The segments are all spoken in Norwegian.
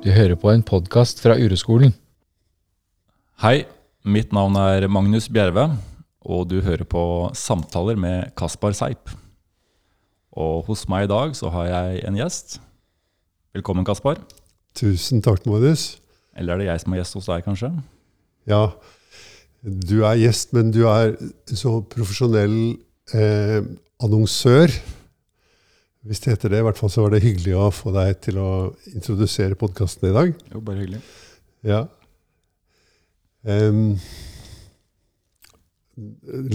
Du hører på en podkast fra Ureskolen. Hei, mitt navn er Magnus Bjerve, og du hører på Samtaler med Kaspar Seip. Og hos meg i dag så har jeg en gjest. Velkommen, Kaspar. Tusen takk, Magnus. Eller er det jeg som er gjest hos deg, kanskje? Ja, du er gjest, men du er så profesjonell eh, annonsør. Hvis det heter det. I hvert fall så var det hyggelig å få deg til å introdusere podkasten i dag. Jo, bare hyggelig. Ja. Um,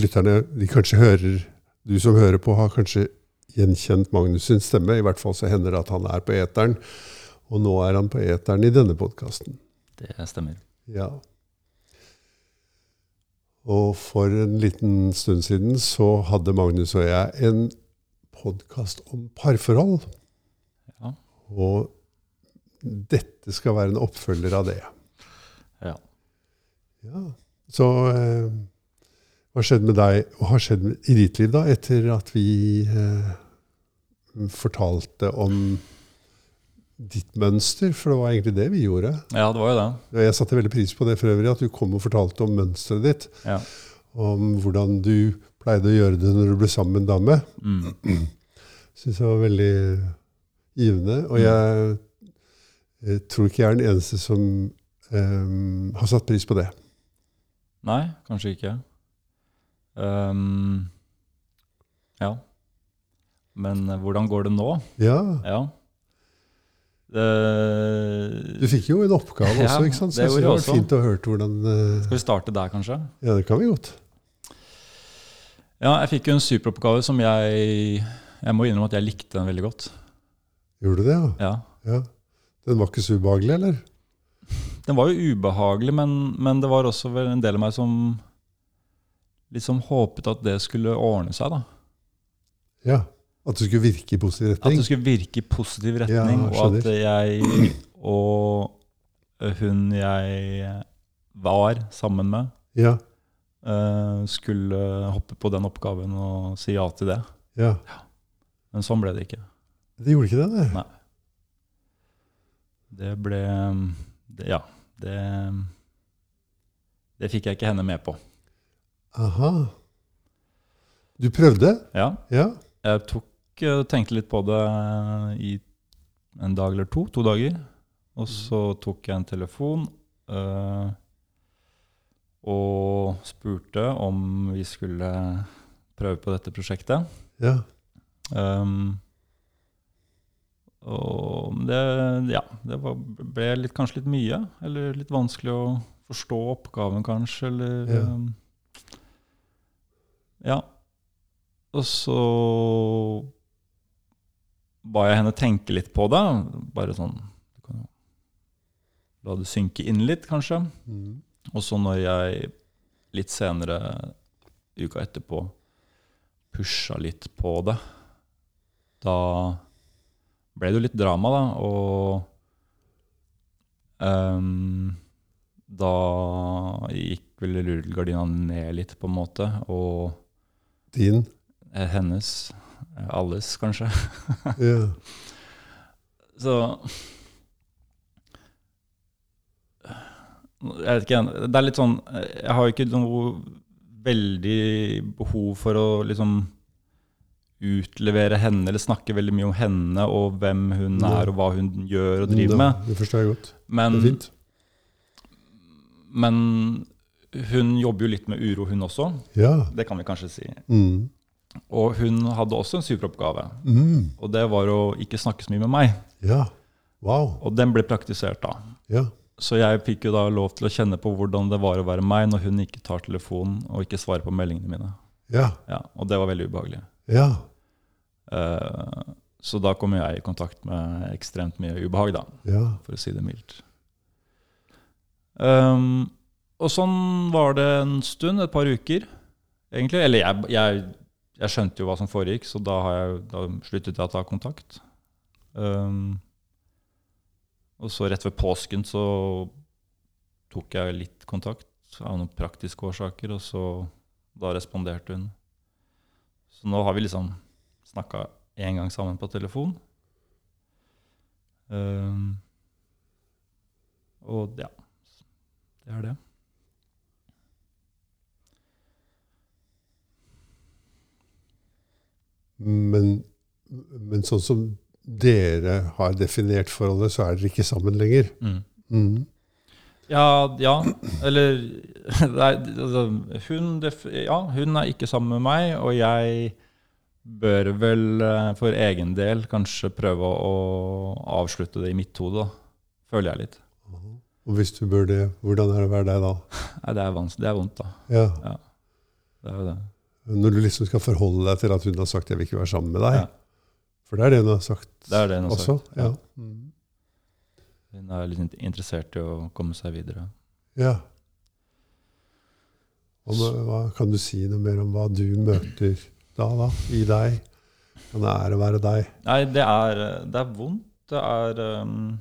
lytterne de kanskje hører Du som hører på, har kanskje gjenkjent Magnus sin stemme. I hvert fall så hender det at han er på eteren. Og nå er han på eteren i denne podkasten. Det stemmer. Ja. Og for en liten stund siden så hadde Magnus og jeg en podkast om parforhold. Ja. Og dette skal være en oppfølger av det. Ja. Ja. Så eh, hva skjedde med deg, og har skjedd i ditt liv da, etter at vi eh, fortalte om ditt mønster? For det var egentlig det vi gjorde. ja, det var jo det. Jeg satte veldig pris på det for øvrig, at du kom og fortalte om mønsteret ditt. Ja. Om hvordan du pleide å gjøre det når du ble sammen med en dame. Mm. Syns jeg var veldig givende. Og jeg, jeg, tror ikke jeg er den eneste som um, har satt pris på det. Nei, kanskje ikke. Um, ja. Men hvordan går det nå? Ja. Ja. Uh, Du fikk jo en oppgave Ja, også, ikke sant? Så det det var fint å høre hvordan uh, Skal vi starte der, kanskje? Ja, det kan vi godt. Ja, jeg fikk jo en superoppgave som jeg Jeg må innrømme at jeg likte den veldig godt. Gjorde du det, ja? Ja. ja? Den var ikke så ubehagelig, eller? Den var jo ubehagelig, men, men det var også vel en del av meg som liksom håpet at det skulle ordne seg. da. Ja. At det skulle virke i positiv retning? At det skulle virke i positiv Ja, retning, og at jeg og hun jeg var sammen med, Ja. Eh, skulle hoppe på den oppgaven og si ja til det. ja. Men sånn ble det ikke. Det gjorde ikke det, det? Nei. Det ble det, Ja. Det, det fikk jeg ikke henne med på. Aha. Du prøvde? Ja. Ja. Jeg tok, eh, tenkte litt på det i en dag eller to. To dager. Og så tok jeg en telefon eh, og spurte om vi skulle prøve på dette prosjektet. Ja. Um, og det, ja, det var, ble litt, kanskje litt mye. Eller litt vanskelig å forstå oppgaven, kanskje. Eller Ja. um, ja. Og så ba jeg henne tenke litt på det. Bare sånn La det synke inn litt, kanskje. Mm. Og så når jeg litt senere, uka etterpå, pusha litt på det, da ble det jo litt drama, da. Og um, da gikk vel rullegardina ned litt, på en måte. Og Din? eh, hennes, eh, alles kanskje. yeah. Så Jeg vet ikke. Det er litt sånn Jeg har ikke noe veldig behov for å liksom utlevere henne eller snakke veldig mye om henne og hvem hun ja. er og hva hun gjør og driver med. Det forstår jeg godt. Men, Det er fint. men hun jobber jo litt med uro, hun også. Ja. Det kan vi kanskje si. Mm. Og hun hadde også en superoppgave. Mm. Og det var å ikke snakke så mye med meg. Ja. Wow. Og den ble praktisert da. Ja. Så jeg fikk jo da lov til å kjenne på hvordan det var å være meg når hun ikke tar telefonen og ikke svarer på meldingene mine. Ja. Ja, og det var veldig ubehagelig. Ja. Uh, så da kom jeg i kontakt med ekstremt mye ubehag, da, Ja. for å si det mildt. Um, og sånn var det en stund, et par uker, egentlig. Eller jeg, jeg, jeg skjønte jo hva som foregikk, så da, har jeg, da sluttet jeg å ta kontakt. Um, og så rett ved påsken så tok jeg litt kontakt av noen praktiske årsaker, og så da responderte hun. Så nå har vi liksom snakka én gang sammen på telefon. Um, Og ja, det er det. Men, men sånn som dere har definert forholdet, så er dere ikke sammen lenger. Mm. Mm. Ja, ja, eller nei, altså, hun, ja, hun er ikke sammen med meg, og jeg bør vel eh, for egen del kanskje prøve å avslutte det i mitt hode. Føler jeg litt. Og hvis du bør det, hvordan er det å være deg da? Nei, det er, det er vondt, da. Ja. Det er jo det. Når du liksom skal forholde deg til at hun har sagt 'jeg vil ikke være sammen med deg'. For det er det hun har sagt Det er det hun har også. sagt, Ja. ja. Mm. Hun er litt interessert i å komme seg videre. ja. Og hva, Kan du si noe mer om hva du møter da, da, i deg? Kan det å være deg? Nei, det er, det er vondt. Det er um,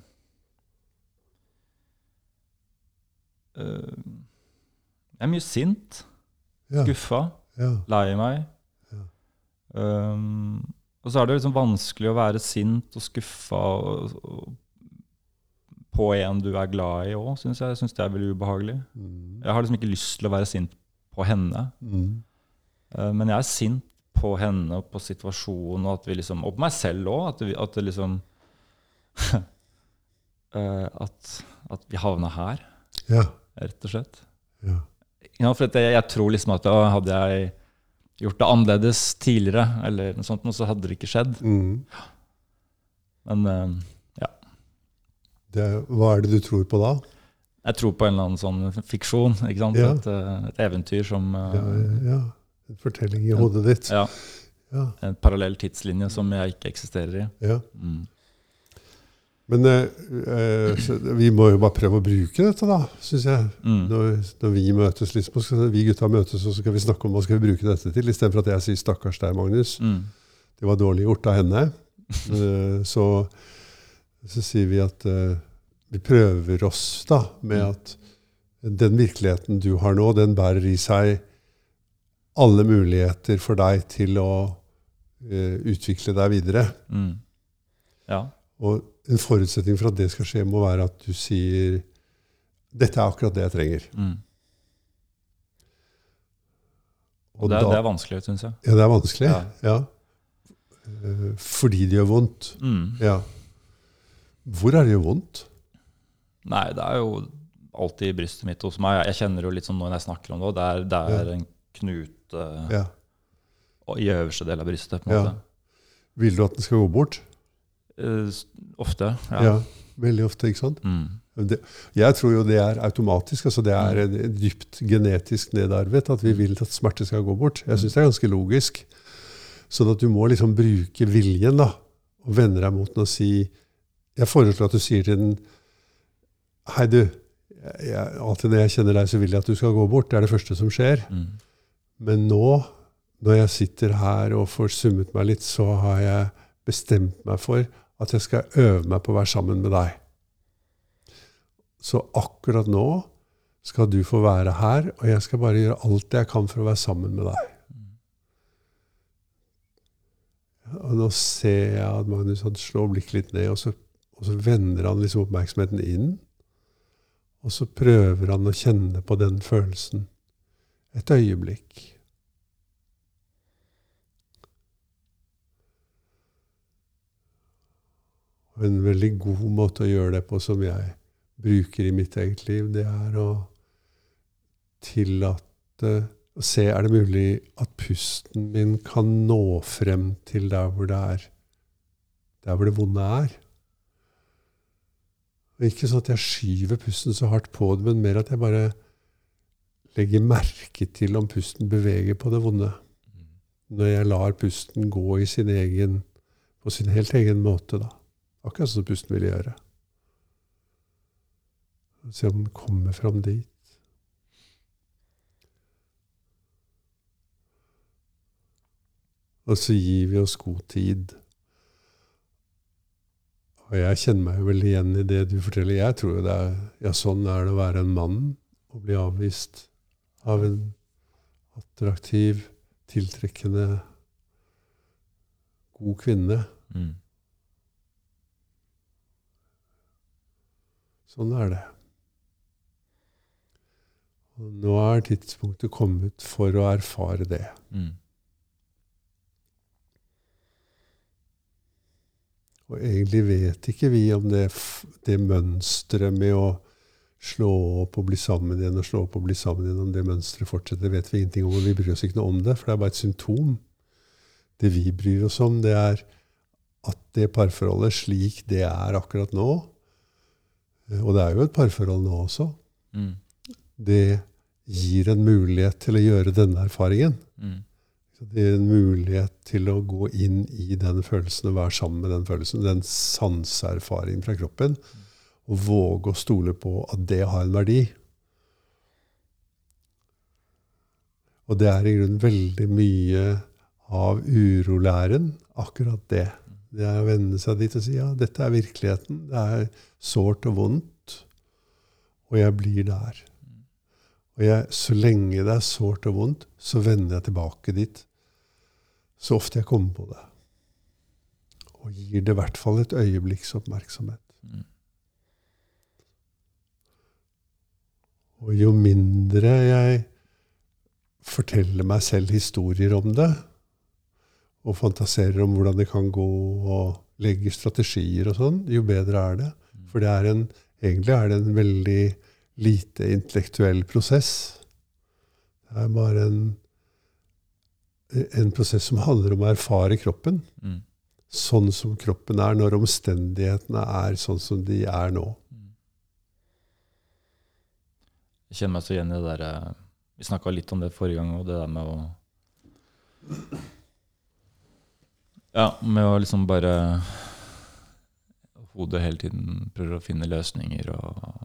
uh, Jeg er mye sint, Ja. skuffa, Ja. lei meg. Ja. Um, og så er det liksom vanskelig å være sint og skuffa og, og, på en du er glad i òg, syns jeg. Jeg syns det er veldig ubehagelig. Mm. Jeg har liksom ikke lyst til å være sint på henne. Mm. Uh, men jeg er sint på henne og på situasjonen, og, at vi liksom, og på meg selv òg. At, at det liksom uh, at, at vi havna her, Ja. rett og slett. ja. Ja, for jeg, jeg tror liksom at å, hadde jeg gjort det annerledes tidligere, eller noe sånt, så hadde det ikke skjedd. Mm. Men uh, Det, hva er det du tror på da? jeg tror på en eller annen sånn fiksjon. ikke sant? Ja. Et, uh, et eventyr som uh, Ja, ja. En fortelling i hodet ditt. ja, Ja. En parallell tidslinje som jeg ikke eksisterer i. ja. Mm. Men eh, eh, vi må jo bare prøve å bruke dette, da, syns jeg. Mm. Når, når vi møtes, liksom, skal vi gutta møtes, og så skal vi snakke om hva skal vi bruke dette til, istedenfor at jeg sier 'stakkars deg, Magnus'. Mm. Det var dårlig gjort av henne. Eh, så, så sier vi at eh, vi prøver oss da med Mm. at den virkeligheten du har nå, den bærer i seg alle muligheter for deg til å eh, utvikle deg videre. Mm. Ja. Og en forutsetning for at det skal skje, må være at du sier dette er akkurat det jeg trenger. Mm. Og det, er, da- det er vanskelig, syns jeg. Ja, det er vanskelig. Ja. Ja. Eh, Fordi det gjør vondt. Mm. Ja. Hvor er det gjør vondt? Nei, det er jo alltid i brystet mitt hos meg. Jeg kjenner jo litt sånn når jeg snakker om det, det er, det er en knute Ja. i øverste del av brystet. på en Ja. måte. Vil du at den skal gå bort? S- ofte. Ja. Ja. Veldig ofte, ikke sant? Mm. Det, jeg tror jo det er automatisk. altså Det er en- dypt genetisk nedarvet at vi vil at smerte skal gå bort. Jeg syns det er ganske logisk. Sånn at du må liksom bruke viljen da, og vende deg mot den og si Jeg foreslår at du sier til den Hei, du. Jeg, alltid når jeg kjenner deg, så vil jeg at du skal gå bort. Det er det første som skjer. Mm. Men nå, når jeg sitter her og får summet meg litt, så har jeg bestemt meg for at jeg skal øve meg på å være sammen med deg. Så akkurat nå skal du få være her, og jeg skal bare gjøre alt jeg kan for å være sammen med deg. Og nå ser jeg at Magnus han slår blikket litt ned, og så, og så vender han liksom oppmerksomheten inn. Og så prøver han å kjenne på den følelsen et øyeblikk. Og en veldig god måte å gjøre det på, som jeg bruker i mitt eget liv, det er å tillate å se er det mulig at pusten min kan nå frem til der hvor det er der hvor det vonde er. Og ikke sånn at jeg skyver pusten så hardt på det, men mer at jeg bare legger merke til om pusten beveger på det vonde. Når jeg lar pusten gå i sin egen, på sin helt egen måte, da. Akkurat som pusten vil gjøre. Se om den kommer fram dit. Og så gir vi oss god tid. Og jeg kjenner meg veldig igjen i det du forteller. Jeg tror jo det er Ja, sånn er det å være en mann og bli avvist av en attraktiv, tiltrekkende, god kvinne. Mm. Sånn er det. Og nå er tidspunktet kommet for å erfare det. Mm. Og egentlig vet ikke vi om det, det mønsteret med å slå opp og bli sammen igjen og slå opp og bli sammen igjen, om det mønsteret fortsetter, vet vi ingenting om. Og vi bryr oss ikke noe om det, for det er bare et symptom. Det vi bryr oss om, det er at det parforholdet slik det er akkurat nå, og det er jo et parforhold nå også, Mm. det gir en mulighet til å gjøre denne erfaringen. Mm. Det gir en mulighet til å gå inn i den følelsen og være sammen med den følelsen. Den sanseerfaringen fra kroppen. Og våge å stole på at det har en verdi. Og det er i grunnen veldig mye av urolæren, akkurat det. Det er å vende seg dit og si ja, dette er virkeligheten. Det er sårt og vondt. Og jeg blir der. Og jeg, så lenge det er sårt og vondt, så vender jeg tilbake dit så ofte jeg kommer på det. Og gir det i hvert fall et øyeblikks oppmerksomhet. Og jo mindre jeg forteller meg selv historier om det, og fantaserer om hvordan det kan gå, og legger strategier og sånn, jo bedre er det. For det er en, egentlig er det en veldig lite intellektuell prosess. Det er bare en, en prosess som handler om å erfare kroppen Mm. sånn som kroppen er når omstendighetene er sånn som de er nå. Jeg kjenner meg så igjen i det der eh, Vi snakka litt om det forrige gang, og det der med å Ja, med å liksom bare Hodet hele tiden prøver å finne løsninger og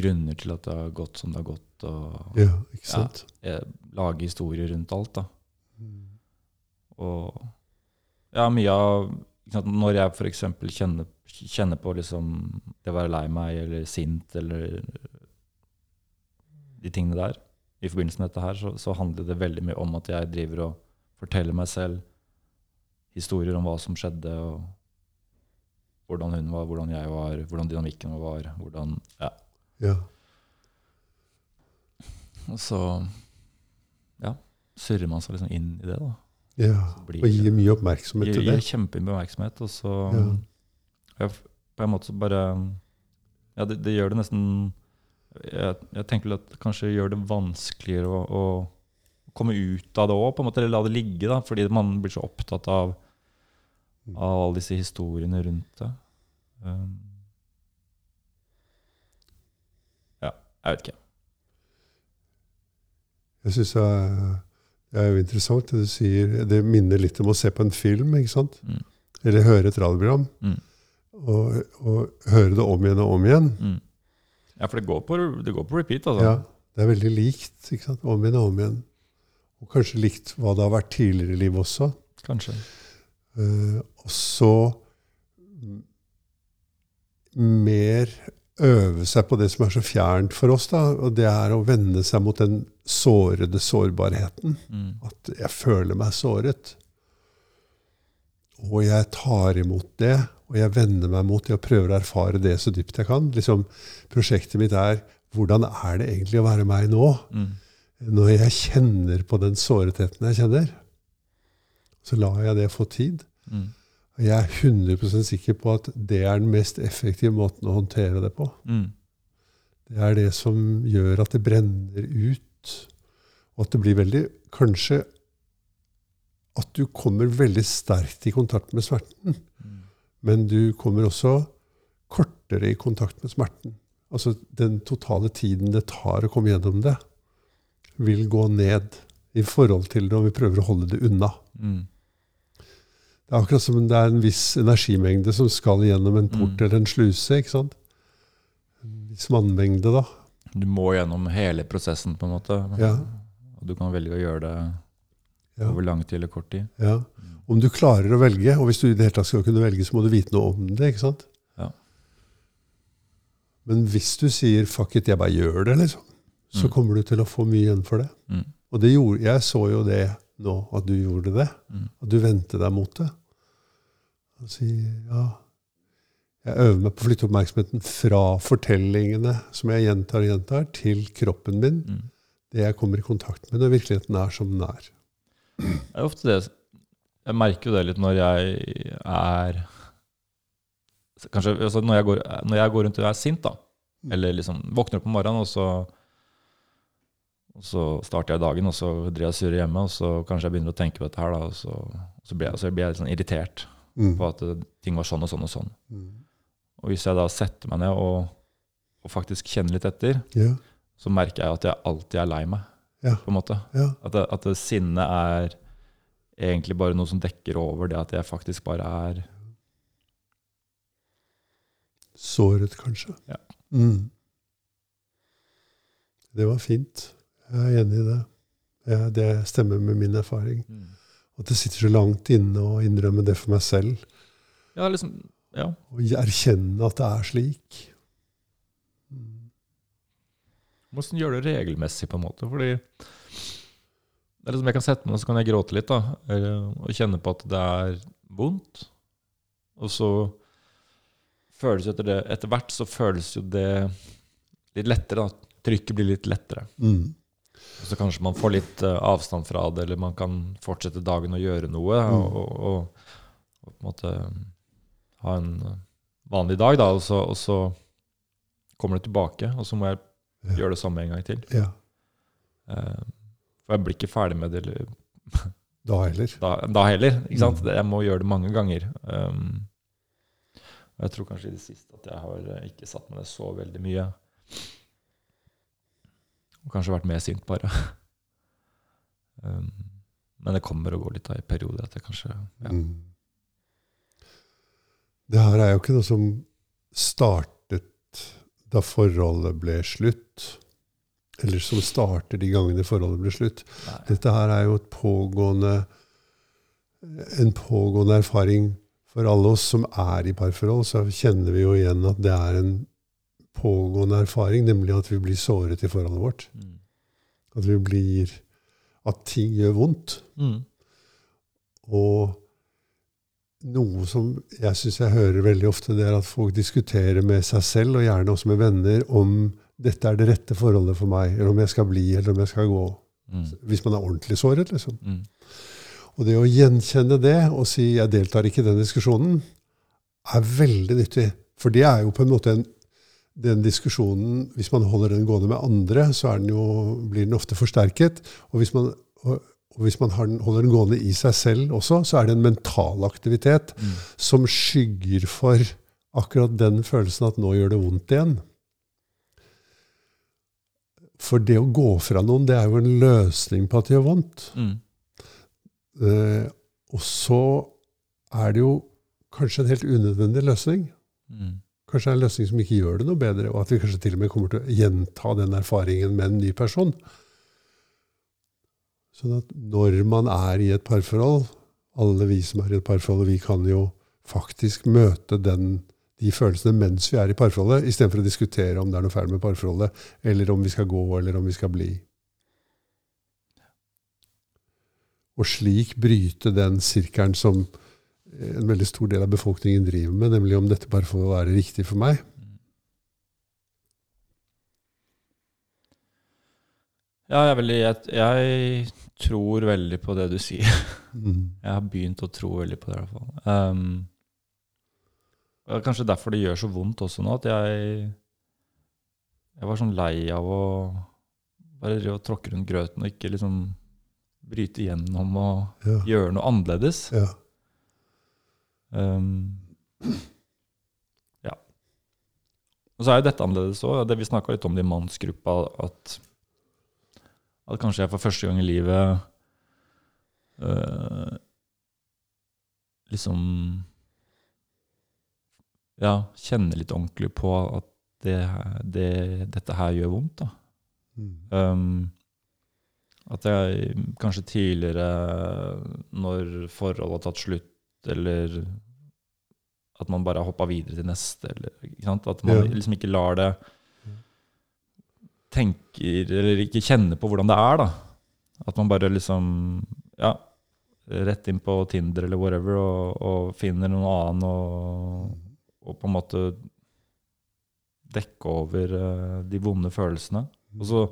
grunner til at det har gått som det har gått, og Ja, ikke sant? Ja, lage historier rundt alt, da. Mm. Og ja, mye av Når jeg f.eks. Kjenner, kjenner på liksom det å være lei meg eller sint eller de tingene der, i forbindelse med dette her, så, så handler det veldig mye om at jeg driver og forteller meg selv historier om hva som skjedde, og hvordan hun var, hvordan jeg var, hvordan dynamikken var. hvordan, ja. Ja. Og så ja, surrer man seg liksom inn i det. da. ja. Blir Og gir mye oppmerksomhet Gir, til gir det. kjempemye oppmerksomhet, og så Ja. jeg, På en måte så bare Ja, det, det gjør det nesten jeg, jeg tenker at det kanskje gjør det vanskeligere å, å komme ut av det òg, eller la det ligge, da, fordi man blir så opptatt av, av alle disse historiene rundt det. Um, ja, jeg vet ikke. Jeg er, det er jo interessant det du sier. Det minner litt om å se på en film, ikke sant? Mm. Eller høre et radioprogram. Mm. Og, og høre det om igjen og om igjen. Mm. Ja, for det går på, det går på repeat, altså. Ja, det er veldig likt. ikke sant? Om igjen og om igjen. Og kanskje likt hva det har vært tidligere i livet også. Kanskje. Uh, og så mer øve seg på det som er så fjernt for oss, da, og det er å vende seg mot den sårede sårbarheten. Mm. At jeg føler meg såret. Og jeg tar imot det, og jeg vender meg mot det og prøver å erfare det så dypt jeg kan. Liksom, prosjektet mitt er hvordan er det egentlig å være meg nå? Mm. Når jeg kjenner på den såretheten jeg kjenner, så lar jeg det få tid. Mm. Og jeg er 100% sikker på at det er den mest effektive måten å håndtere det på. Mm. Det er det som gjør at det brenner ut, og at det blir veldig Kanskje at du kommer veldig sterkt i kontakt med smerten, Mm. men du kommer også kortere i kontakt med smerten. Altså den totale tiden det tar å komme gjennom det, vil gå ned i forhold til det når vi prøver å holde det unna. Mm. Det er akkurat som det er en viss energimengde som skal gjennom en port Mm. eller en sluse. ikke sant? En viss mannmengde, da. Du må gjennom hele prosessen, på en måte. Ja. Og du kan velge å gjøre det Ja. over lang tid eller kort tid. Ja. Om du klarer å velge, og hvis du i det hele tatt skal kunne velge, så må du vite noe om det. ikke sant? Ja. Men hvis du sier 'fuck it, jeg bare gjør det', liksom, så Mm. kommer du til å få mye igjen for det. Mm. Og det gjorde, jeg så jo det nå, at du gjorde det. Mm. At du vendte deg mot det. Og sier ja, Jeg øver meg på å flytte oppmerksomheten fra fortellingene som jeg gjentar og gjentar, til kroppen min. Mm. Det jeg kommer i kontakt med når virkeligheten er som den er. Det er ofte det Jeg merker jo det litt når jeg er Kanskje altså når, jeg går, når jeg går rundt og er sint, da. Eller liksom våkner opp om morgenen, og så, og så starter jeg dagen, og så driver jeg og surrer hjemme, og så kanskje jeg begynner å tenke på dette her, da, og så, så blir jeg, så blir jeg litt sånn irritert Mm. på at ting var sånn og sånn og sånn. Mm. Og hvis jeg da setter meg ned og, og faktisk kjenner litt etter, Ja, så merker jeg at jeg alltid er lei meg, Ja. på en måte. ja. At, at sinnet er egentlig bare noe som dekker over det at jeg faktisk bare er Såret, kanskje. Ja. Mm. Det var fint. Jeg er enig i det. Ja, det stemmer med min erfaring. At det sitter så langt inne å innrømme det for meg selv. Ja, liksom Ja. Og erkjenne at det er slik. Mm. Hvordan gjør du det regelmessig, på en måte. Fordi det er liksom jeg kan sette meg ned, så kan jeg gråte litt, da. eh, Og kjenne på at det er vondt. Og så føles jo etter det Etter hvert så føles jo det litt lettere, da. Trykket blir litt lettere. Mm. Så kanskje man får litt eh, avstand fra det, eller man kan fortsette dagen og gjøre noe. Mm. Og, og, og, på en måte ha en eh, vanlig dag, da. Og så, og så kommer det tilbake, og så må jeg Ja. gjøre det samme en gang til. Ja. Uh, for jeg blir ikke ferdig med det eller, Da heller. da, da heller. ikke sant? Mm. Jeg må gjøre det mange ganger. Um, jeg tror kanskje i det siste at jeg har eh, ikke satt meg ned så veldig mye. Og kanskje vært mer sint, bare. um, men det kommer og går litt da, i perioder at jeg kanskje ja. Mm. Det her er jo ikke noe som startet da forholdet ble slutt. Eller som starter de gangene forholdet ble slutt. Nei. Dette her er jo pågående, en pågående erfaring for alle oss som er i parforhold. Så kjenner vi jo igjen at det er en pågående erfaring, nemlig at vi blir såret i forholdet vårt. Mm. At vi blir At ting gjør vondt. Mm. Og noe som jeg syns jeg hører veldig ofte, det er at folk diskuterer med seg selv, og gjerne også med venner, om dette er det rette forholdet for meg, eller om jeg skal bli, eller om jeg skal gå. Mm. Hvis man er ordentlig såret, liksom. Mm. Og det å gjenkjenne det og si 'jeg deltar ikke i den diskusjonen', er veldig nyttig. For det er jo på en måte en, den diskusjonen Hvis man holder den gående med andre, så er den jo, blir den ofte forsterket. Og hvis man, og, og hvis man har den, holder den gående i seg selv også, så er det en mental aktivitet Mm. som skygger for akkurat den følelsen at nå gjør det vondt igjen. For det å gå fra noen, det er jo en løsning på at det gjør vondt. Mm. Eh, og så er det jo kanskje en helt unødvendig løsning. Mm. Kanskje det er en løsning som ikke gjør det noe bedre, og at vi kanskje til og med kommer til å gjenta den erfaringen med en ny person. Sånn at når man er i et parforhold, alle vi som er i et parforhold, vi kan jo faktisk møte den, de følelsene mens vi er i parforholdet, istedenfor å diskutere om det er noe feil med parforholdet, eller om vi skal gå, eller om vi skal bli. Og slik bryte den sirkelen som en veldig stor del av befolkningen driver med, nemlig om dette bare får være riktig for meg. Ja, jeg, veldig, jeg, jeg tror veldig på det du sier. Mm. Jeg har begynt å tro veldig på det, i hvert fall. Um, kanskje derfor det gjør så vondt også nå, at jeg Jeg var sånn lei av å bare tråkke rundt grøten og ikke liksom bryte igjennom og Ja. gjøre noe annerledes. ja. Um, ja. Og så er jo dette annerledes òg. Det vi snakka litt om det i mannsgruppa, at, at kanskje jeg for første gang i livet uh, liksom Ja, kjenner litt ordentlig på at det, det, dette her gjør vondt. da. Mm. Um, at jeg kanskje tidligere, når forholdet har tatt slutt, eller at man bare har hoppa videre til neste, eller? At man Ja. liksom ikke lar det tenker, eller ikke kjenner på hvordan det er, da. At man bare liksom Ja, rett inn på Tinder eller whatever, og, og finner noen annen og, og, på en måte dekke over eh, de vonde følelsene. Og så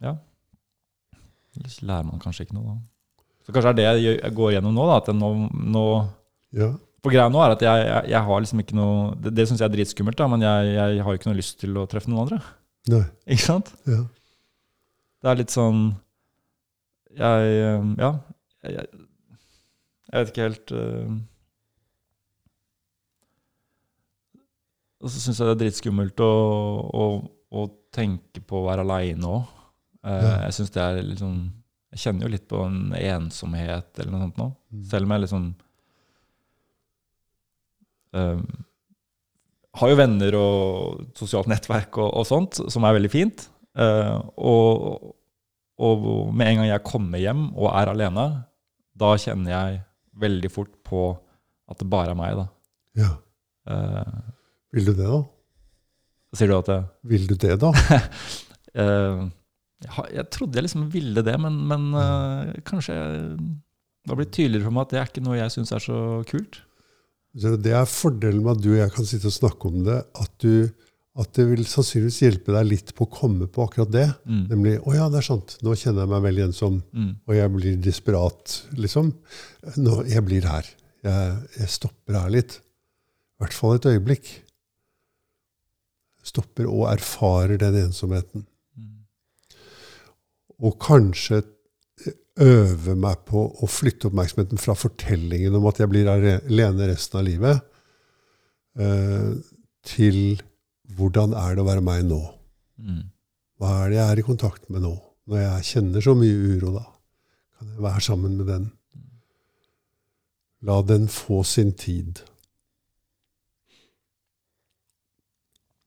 Ja. Ellers lærer man kanskje ikke noe da. Så kanskje er det jeg går gjennom nå, da. At nå, nå Ja. For greia nå er at jeg, jeg, jeg har liksom ikke noe Det, det syns jeg er dritskummelt, da, men jeg, jeg har jo ikke noe lyst til å treffe noen andre. Nei. Ikke sant? Ja. Det er litt sånn Jeg eh, Ja. Jeg, vet ikke helt eh. Og så syns jeg det er dritskummelt å, å, å tenke på å være aleine òg. Ja. Jeg synes det er liksom Jeg kjenner jo litt på en ensomhet eller noe sånt nå. Mm. Selv om jeg liksom um, Har jo venner og sosialt nettverk og, og sånt, som er veldig fint. Uh, og, og med en gang jeg kommer hjem og er alene, da kjenner jeg veldig fort på at det bare er meg, da. ja. Uh, Vil du det, da? sier du at jeg, Vil du det, da? eh, jeg, trodde jeg liksom ville det, men, men uh, kanskje det har blitt tydeligere for meg at det er ikke noe jeg syns er så kult. Det er fordelen med at du og jeg kan sitte og snakke om det, at, du, at det vil sannsynligvis hjelpe deg litt på å komme på akkurat det. Mm. Nemlig 'Å ja, det er sant. Nå kjenner jeg meg veldig ensom.' Mm. Og jeg blir desperat, liksom. Nå, jeg blir her. Jeg, jeg stopper her litt. I hvert fall et øyeblikk. Stopper og erfarer den ensomheten. Og kanskje øve meg på å flytte oppmerksomheten fra fortellingen om at jeg blir alene resten av livet, eh, til hvordan er det å være meg nå? Mm. Hva er det jeg er i kontakt med nå? Når jeg kjenner så mye uro, da. Kan jeg være sammen med den? La den få sin tid.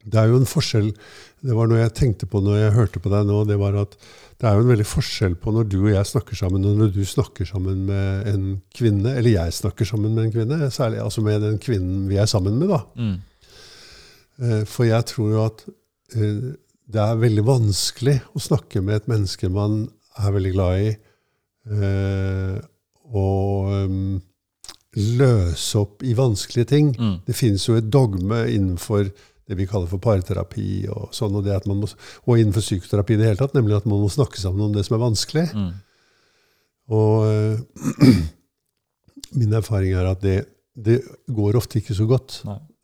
Det er jo en forskjell Det var noe jeg tenkte på når jeg hørte på deg nå. Det var at det er jo en veldig forskjell på når du og jeg snakker sammen, og når du snakker sammen med en kvinne, eller jeg snakker sammen med en kvinne, særlig altså med den kvinnen vi er sammen med. da. Mm. Eh, For jeg tror jo at eh, det er veldig vanskelig å snakke med et menneske man er veldig glad i, eh, og um, løse opp i vanskelige ting. Mm. Det finnes jo et dogme innenfor det vi kaller for parterapi, og, sånn, og, det at man må, og innenfor psykoterapi i det hele tatt, nemlig at man må snakke sammen om det som er vanskelig. Mm. Og øh, min erfaring er at det, det går ofte ikke så godt.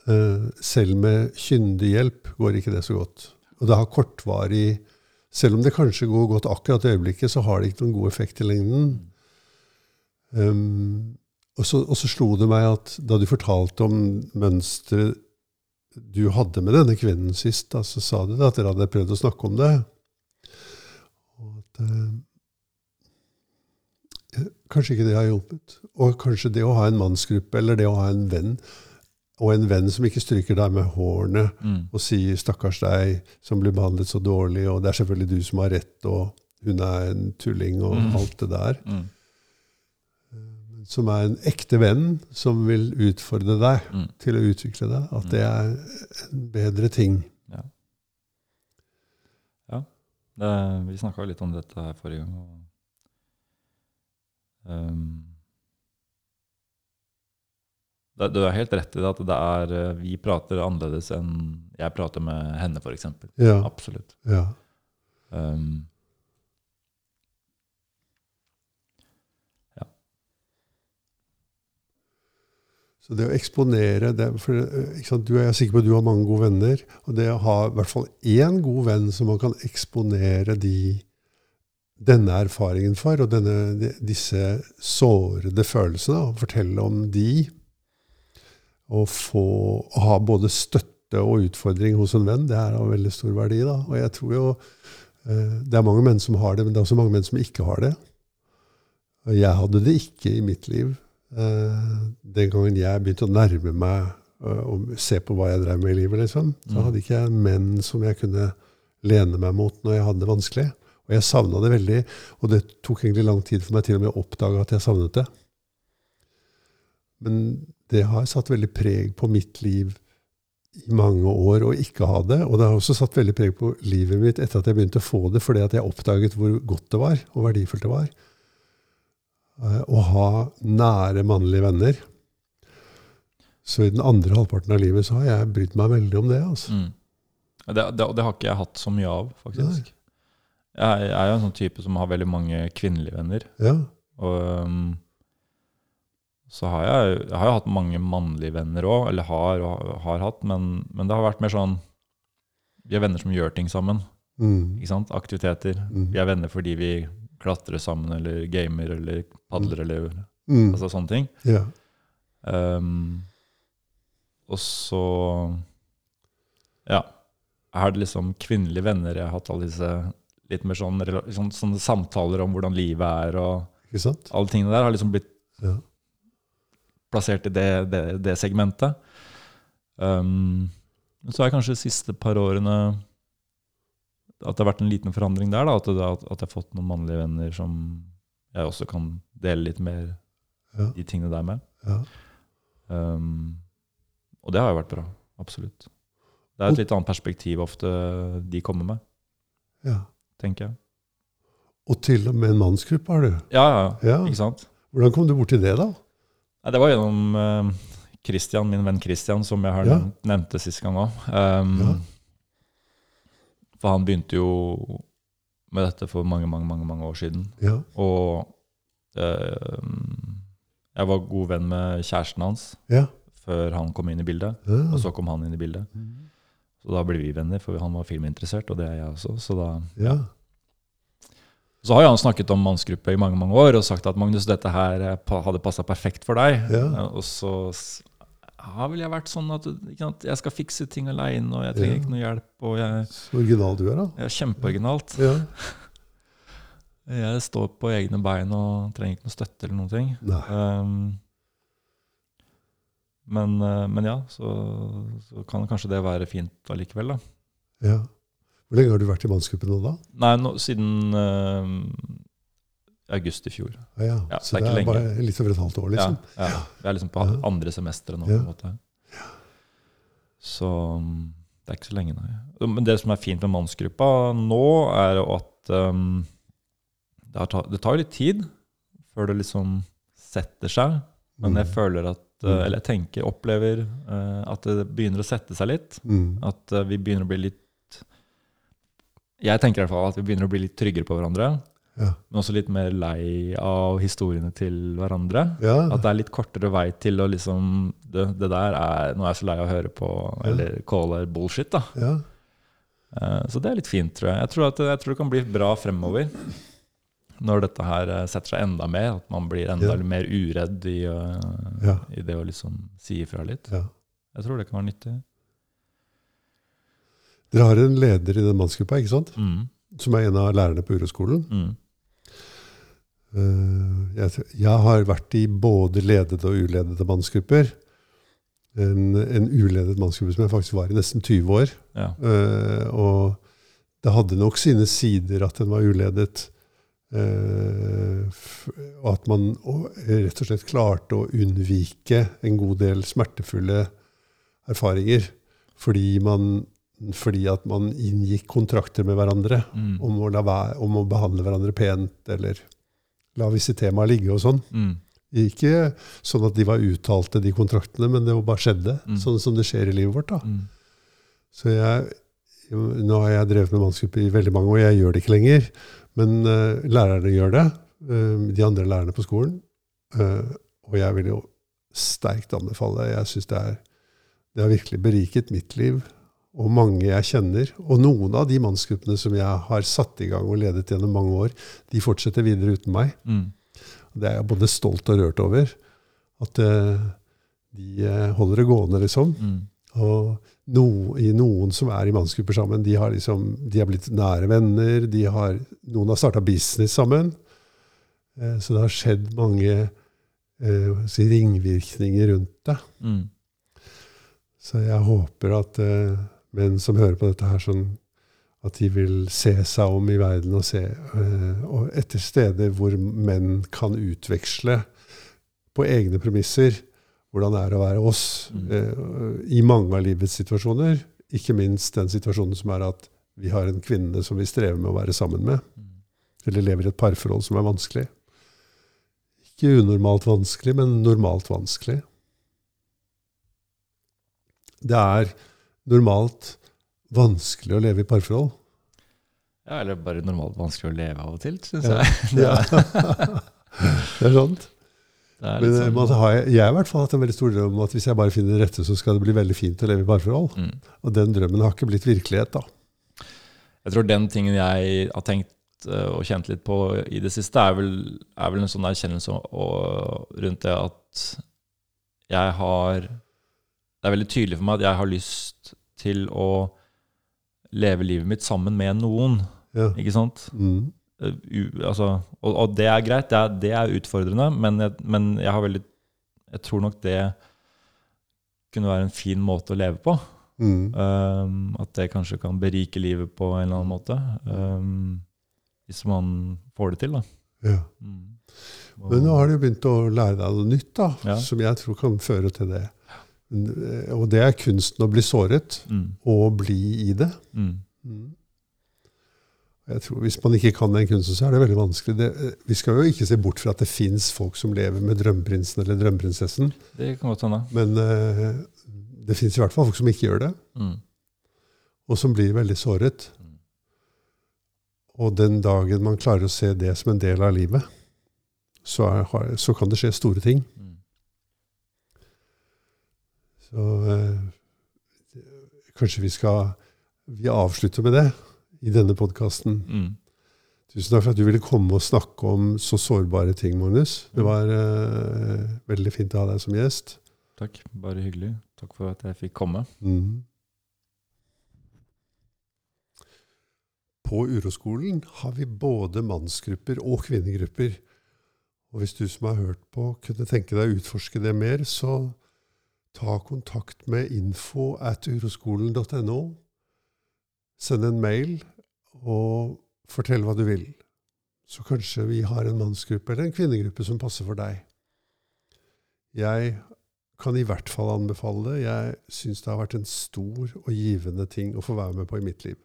Eh, selv med kyndig hjelp går ikke det så godt. Og det har kortvarig Selv om det kanskje går godt akkurat i øyeblikket, så har det ikke noen god effekt i lengden. Um, og, så, og så slo det meg at da du fortalte om mønsteret du hadde med denne kvinnen sist, da, så sa du at dere hadde prøvd å snakke om det. Og at, eh, kanskje ikke det har hjulpet. Og kanskje det å ha en mannsgruppe, eller det å ha en venn, og en venn som ikke stryker deg med hårene Mm. og sier 'stakkars deg som blir behandlet så dårlig', og 'det er selvfølgelig du som har rett', og 'hun er en tulling', og Mm. alt det der. Mm. Som er en ekte venn som vil utfordre deg Mm. til å utvikle deg. At Mm. det er en bedre ting. Ja. ja. Det, vi snakka litt om dette her forrige gang. Og, um, det, du har helt rett i det at det er, eh, vi prater annerledes enn jeg prater med henne, f.eks. Ja, Absolutt. ja. Ehm, Så det å eksponere det, for, eh, sant, Jeg er sikker på at du har mange gode venner. Og det å ha i hvert fall én god venn som man kan eksponere de, denne erfaringen for, og denne, de, disse sårede følelsene, og fortelle om de, og få, å ha både støtte og utfordring hos en venn, det er av veldig stor verdi. da. Og jeg tror jo eh, Det er mange menn som har det, men det er også mange menn som ikke har det. Og jeg hadde det ikke i mitt liv. Eh, den gangen jeg begynte å nærme meg eh, og se på hva jeg drev med i livet, liksom, så Mm. hadde ikke jeg menn som jeg kunne lene meg mot når jeg hadde det vanskelig. Og jeg savna det veldig. Og det tok egentlig lang tid for meg til og med å oppdage at jeg savnet det. Men det har satt veldig preg på mitt liv i mange år å ikke ha det. Og det har også satt veldig preg på livet mitt etter at jeg begynte å få det, fordi at jeg oppdaget hvor godt det var, og verdifullt det var. Eh, Å ha nære mannlige venner Så i den andre halvparten av livet så har jeg brydd meg veldig om det. altså. Mm. Det, det, det har ikke jeg hatt så mye av, faktisk. Jeg, jeg er jo en sånn type som har veldig mange kvinnelige venner. Ja, Og um, så har jeg, jeg har jo hatt mange mannlige venner òg, eller har og har hatt, men, men det har vært mer sånn Vi er venner som gjør ting sammen. mm. ikke sant? Aktiviteter. Mm. Vi er venner fordi vi klatrer sammen, eller gamer, eller padler, eller Mm. altså sånne ting. ja. Um, og så Ja. Er det liksom kvinnelige venner jeg har hatt alle disse litt mer sånn, rela- sånn, sånne samtaler om hvordan livet er, og alle tingene der har liksom blitt Ja. plassert i det, det, det segmentet. Um, så er kanskje de siste par årene at det har vært en liten forandring der. Da, at, det, at, jeg har fått noen mannlige venner som jeg også kan dele litt mer Ja. de tingene der med. Ja. Um, og det har jo vært bra. Absolutt. Det er et litt annet perspektiv ofte de kommer med, ja. tenker jeg. Og til og med en mannsgruppe har du. Ja, ja, Ja. ikke sant? Hvordan kom du borti det, da? Nei, det var gjennom uh, Christian, min venn Christian, som jeg har nevnt, nevnte sist gang òg. Um, Ja. For han begynte jo med dette for mange, mange, mange, mange år siden. Ja. Og eh, jeg var god venn med kjæresten hans Ja. før han kom inn i bildet. ja. Og så kom han inn i bildet. Så da ble vi venner, for han var filminteressert, og det er jeg også. Så da ja. Så har han snakket om mannsgruppe i mange mange år og sagt at Magnus, dette her hadde passa perfekt for deg. Ja. Og så har vel jeg vært sånn at sant, jeg skal fikse ting aleine, og jeg trenger Ja. ikke noe hjelp. Og jeg, Så original du er, da. er kjempeoriginalt. Ja. Jeg står på egne bein og trenger ikke noe støtte eller noen ting. Um, men, eh, men ja, så, så kan kanskje det være fint allikevel, da. Ja. Hvor lenge har du vært i mannsgruppen nå, da? Nei, nå, siden eh, august i fjor. Ja, ja. Ja, Så det er det er bare litt over et halvt år, liksom? Ja, ja. Vi er liksom på andre semesteret nå, på en måte. Så um, det er ikke så lenge, nei. Men det som er fint med mannsgruppa nå, er at um, det, har ta, det tar litt tid før det liksom setter seg. Men jeg Mm. føler at, uh, eller jeg tenker, opplever uh, at det begynner å sette seg litt. Mm. At uh, vi begynner å bli litt Jeg tenker i hvert fall at vi begynner å bli litt tryggere på hverandre. Ja. Men også litt mer lei av historiene til hverandre. ja. At det er litt kortere vei til å liksom Det, det der er Nå er jeg så lei av å høre på eller caller bullshit, da. ja. Eh, Så det er litt fint, tror jeg. Jeg tror, at, jeg tror det kan bli bra fremover. Når dette her eh, setter seg enda mer. At man blir enda mer uredd i, Ja. i det å liksom si ifra litt. ja. Jeg tror det kan være nyttig. Dere har en leder i den mannsgruppa, ikke sant? Mm. som er en av lærerne på uroskolen. Mm. Eh, Jeg, har vært i både ledede og uledede mannsgrupper. En, en uledet mannsgruppe som jeg faktisk var i nesten 20 år. Ja. Eh, og det hadde nok sine sider at den var uledet. Eh, og at man rett og slett klarte å unnvike en god del smertefulle erfaringer. Fordi, man, fordi at man inngikk kontrakter med hverandre Mm. om å, være, om å behandle hverandre pent, eller la visse temaer ligge og sånn. Mm. Ikke sånn at de var uttalte, de kontraktene, men det bare skjedde. Mm. Sånn som det skjer i livet vårt. da. Mm. Så jeg, nå har jeg drevet med mannsgruppe i veldig mange år, jeg gjør det ikke lenger. Men uh, lærerne gjør det. Uh, de andre lærerne på skolen. Uh, og jeg vil jo sterkt anbefale det. Jeg synes det, er, det har virkelig beriket mitt liv. Og mange jeg kjenner. Og noen av de mannsgruppene som jeg har satt i gang og ledet gjennom mange år, de fortsetter videre uten meg. Mm. Det er jeg både stolt og rørt over. At uh, de eh, holder det gående, liksom. Mm. Og no, i noen som er i mannsgrupper sammen, de har, liksom, de har blitt nære venner. De har, noen har starta business sammen. Eh, så det har skjedd mange eh, jeg si, ringvirkninger rundt det. Mm. Så jeg håper at menn som hører på dette her, sånn, at de vil se seg om i verden og se eh, og etter steder hvor menn kan utveksle på egne premisser hvordan det er å være oss eh, i mange av livets situasjoner. Ikke minst den situasjonen som er at vi har en kvinne som vi strever med å være sammen med, Mm. eller lever i et parforhold som er vanskelig. Ikke unormalt vanskelig, men normalt vanskelig. det er normalt vanskelig å leve i parforhold. Ja, eller bare normalt vanskelig å leve av og til, syns Ja. jeg. Det er, det er sant. det er Men eh, sånn, man har, jeg har i hvert fall hatt en veldig stor drøm om at hvis jeg bare finner det rette, så skal det bli veldig fint å leve i parforhold. mm. Og den drømmen har ikke blitt virkelighet, da. Jeg tror den tingen jeg har tenkt eh, og kjent litt på i det siste, er vel, er vel en sånn erkjennelse rundt det at jeg har Det er veldig tydelig for meg at jeg har lyst til å leve livet mitt sammen med noen, Ja. ikke sant? Mm. Eh, u, altså, og, og det er greit, det er, det er utfordrende, men jeg, men jeg har veldig Jeg tror nok det kunne være en fin måte å leve på. Mm. Um, at det kanskje kan berike livet på en eller annen måte. Um, hvis man får det til, da. Ja. Mm. Og- Men nå har du begynt å lære deg noe nytt, da, Ja. som jeg tror kan føre til det. Eh, Og det er kunsten å bli såret, mm. og bli i det. Mm. Mm. Jeg tror Hvis man ikke kan den kunsten, så er det veldig vanskelig. Det, eh, vi skal jo ikke se bort fra at det fins folk som lever med drømmeprinsen eller drømmeprinsessen, Det kan godt hende. men uh, det fins i hvert fall folk som ikke gjør det, Mm. og som blir veldig såret. Mm. Og den dagen man klarer å se det som en del av livet, så, er, så kan det skje store ting. Mm. Så eh, kanskje vi skal Vi avslutter med det i denne podkasten. Mm. Tusen takk for at du ville komme og snakke om så sårbare ting, Magnus. Det var eh, veldig fint å ha deg som gjest. Takk. Bare hyggelig. Takk for at jeg fikk komme. Mm. På Uroskolen har vi både mannsgrupper og kvinnegrupper. Og hvis du som har hørt på, kunne tenke deg å utforske det mer, så ta kontakt med info at uroskolen.no. Send en mail og fortell hva du vil. Så kanskje vi har en mannsgruppe eller en kvinnegruppe som passer for deg. Jeg kan i hvert fall anbefale det. Jeg syns det har vært en stor og givende ting å få være med på i mitt liv.